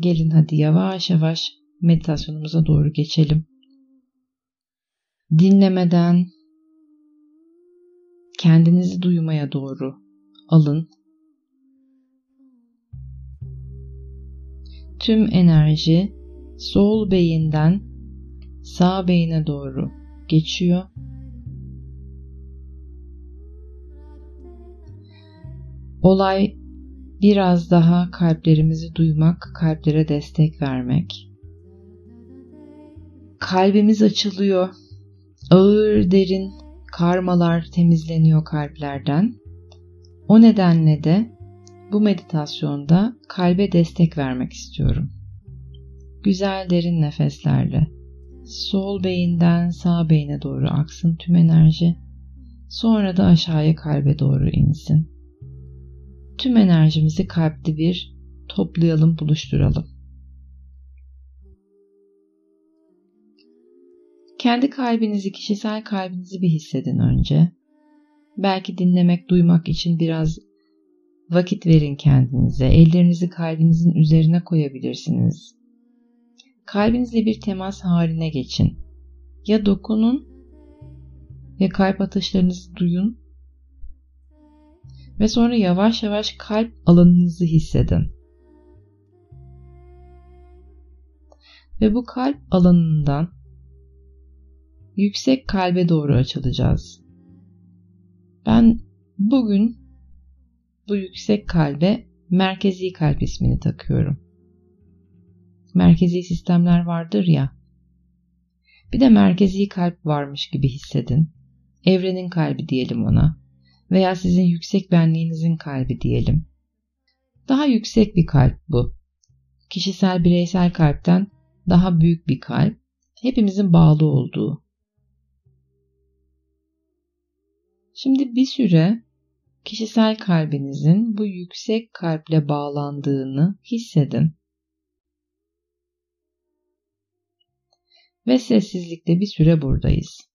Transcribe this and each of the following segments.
gelin hadi yavaş yavaş meditasyonumuza doğru geçelim. Dinlemeden kendinizi duymaya doğru alın. Tüm enerji sol beyinden sağ beyine doğru geçiyor. Olay biraz daha kalplerimizi duymak, kalplere destek vermek. Kalbimiz açılıyor. Ağır, derin karmalar temizleniyor kalplerden. O nedenle de bu meditasyonda kalbe destek vermek istiyorum. Güzel derin nefeslerle sol beyinden sağ beyine doğru aksın tüm enerji. Sonra da aşağıya kalbe doğru insin. Tüm enerjimizi kalpte bir toplayalım, buluşturalım. Kendi kalbinizi, kişisel kalbinizi bir hissedin önce. Belki dinlemek, duymak için biraz vakit verin kendinize. Ellerinizi kalbinizin üzerine koyabilirsiniz. Kalbinizle bir temas haline geçin. Ya dokunun ya kalp atışlarınızı duyun ve sonra yavaş yavaş kalp alanınızı hissedin. Ve bu kalp alanından yüksek kalbe doğru açılacağız. Ben bugün bu yüksek kalbe merkezi kalp ismini takıyorum. Merkezi sistemler vardır ya. Bir de merkezi kalp varmış gibi hissedin. Evrenin kalbi diyelim ona veya sizin yüksek benliğinizin kalbi diyelim. Daha yüksek bir kalp bu. Kişisel bireysel kalpten daha büyük bir kalp, hepimizin bağlı olduğu. Şimdi bir süre kişisel kalbinizin bu yüksek kalple bağlandığını hissedin. Ve sessizlikte bir süre buradayız.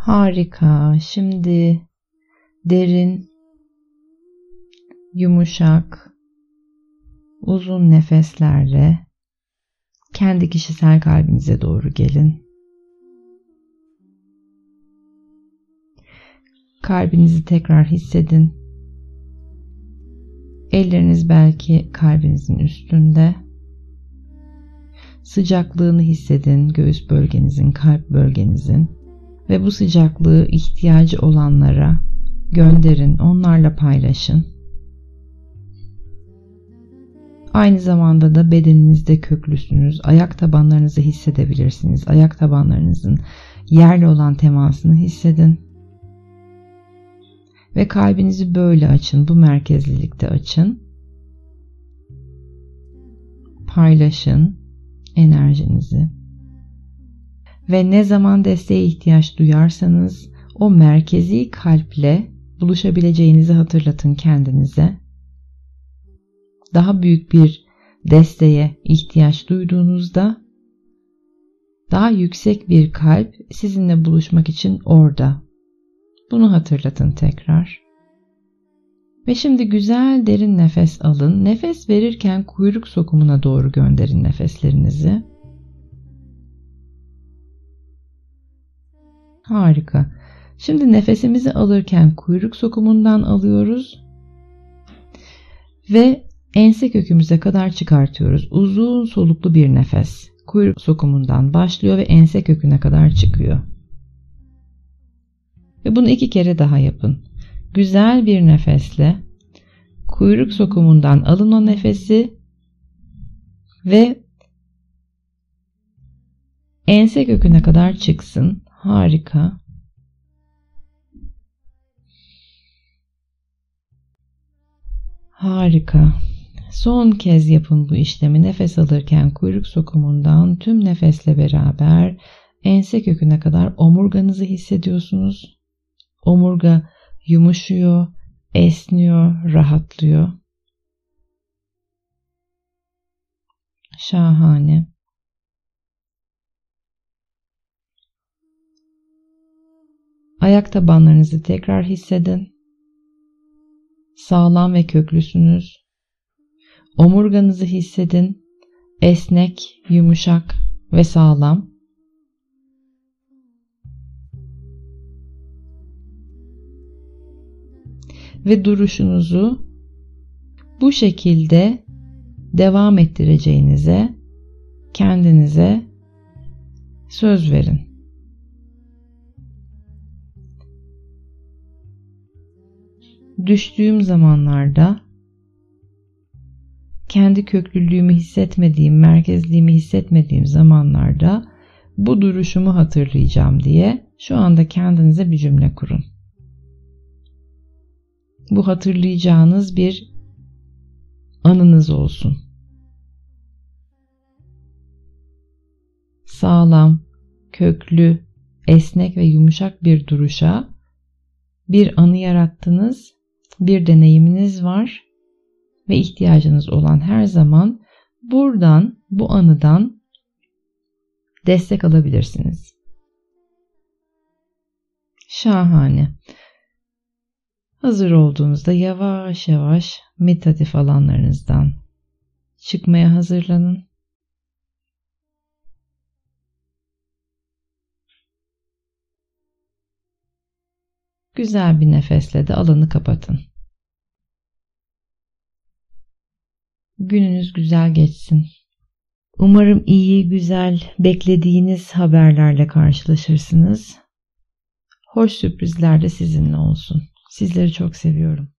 Harika. Şimdi derin, yumuşak, uzun nefeslerle kendi kişisel kalbinize doğru gelin. Kalbinizi tekrar hissedin. Elleriniz belki kalbinizin üstünde. Sıcaklığını hissedin göğüs bölgenizin, kalp bölgenizin ve bu sıcaklığı ihtiyacı olanlara gönderin, onlarla paylaşın. Aynı zamanda da bedeninizde köklüsünüz. Ayak tabanlarınızı hissedebilirsiniz. Ayak tabanlarınızın yerle olan temasını hissedin. Ve kalbinizi böyle açın. Bu merkezlilikte açın. Paylaşın enerjinizi. Ve ne zaman desteğe ihtiyaç duyarsanız o merkezi kalple buluşabileceğinizi hatırlatın kendinize. Daha büyük bir desteğe ihtiyaç duyduğunuzda daha yüksek bir kalp sizinle buluşmak için orada. Bunu hatırlatın tekrar. Ve şimdi güzel derin nefes alın. Nefes verirken kuyruk sokumuna doğru gönderin nefeslerinizi. Harika. Şimdi nefesimizi alırken kuyruk sokumundan alıyoruz ve ense kökümüze kadar çıkartıyoruz. Uzun soluklu bir nefes. Kuyruk sokumundan başlıyor ve ense köküne kadar çıkıyor. Ve bunu iki kere daha yapın. Güzel bir nefesle kuyruk sokumundan alın o nefesi ve ense köküne kadar çıksın. Harika. Harika. Son kez yapın bu işlemi nefes alırken kuyruk sokumundan tüm nefesle beraber ense köküne kadar omurganızı hissediyorsunuz. Omurga yumuşuyor, esniyor, rahatlıyor. Şahane. Ayak tabanlarınızı tekrar hissedin. Sağlam ve köklüsünüz. Omurganızı hissedin. Esnek, yumuşak ve sağlam. Ve duruşunuzu bu şekilde devam ettireceğinize kendinize söz verin. Düştüğüm zamanlarda kendi köklülüğümü hissetmediğim, merkezliğimi hissetmediğim zamanlarda bu duruşumu hatırlayacağım diye şu anda kendinize bir cümle kurun. Bu hatırlayacağınız bir anınız olsun. Sağlam, köklü, esnek ve yumuşak bir duruşa bir anı yarattınız bir deneyiminiz var ve ihtiyacınız olan her zaman buradan, bu anıdan destek alabilirsiniz. Şahane. Hazır olduğunuzda yavaş yavaş meditatif alanlarınızdan çıkmaya hazırlanın. Güzel bir nefesle de alanı kapatın. Gününüz güzel geçsin. Umarım iyi, güzel, beklediğiniz haberlerle karşılaşırsınız. Hoş sürprizler de sizinle olsun. Sizleri çok seviyorum.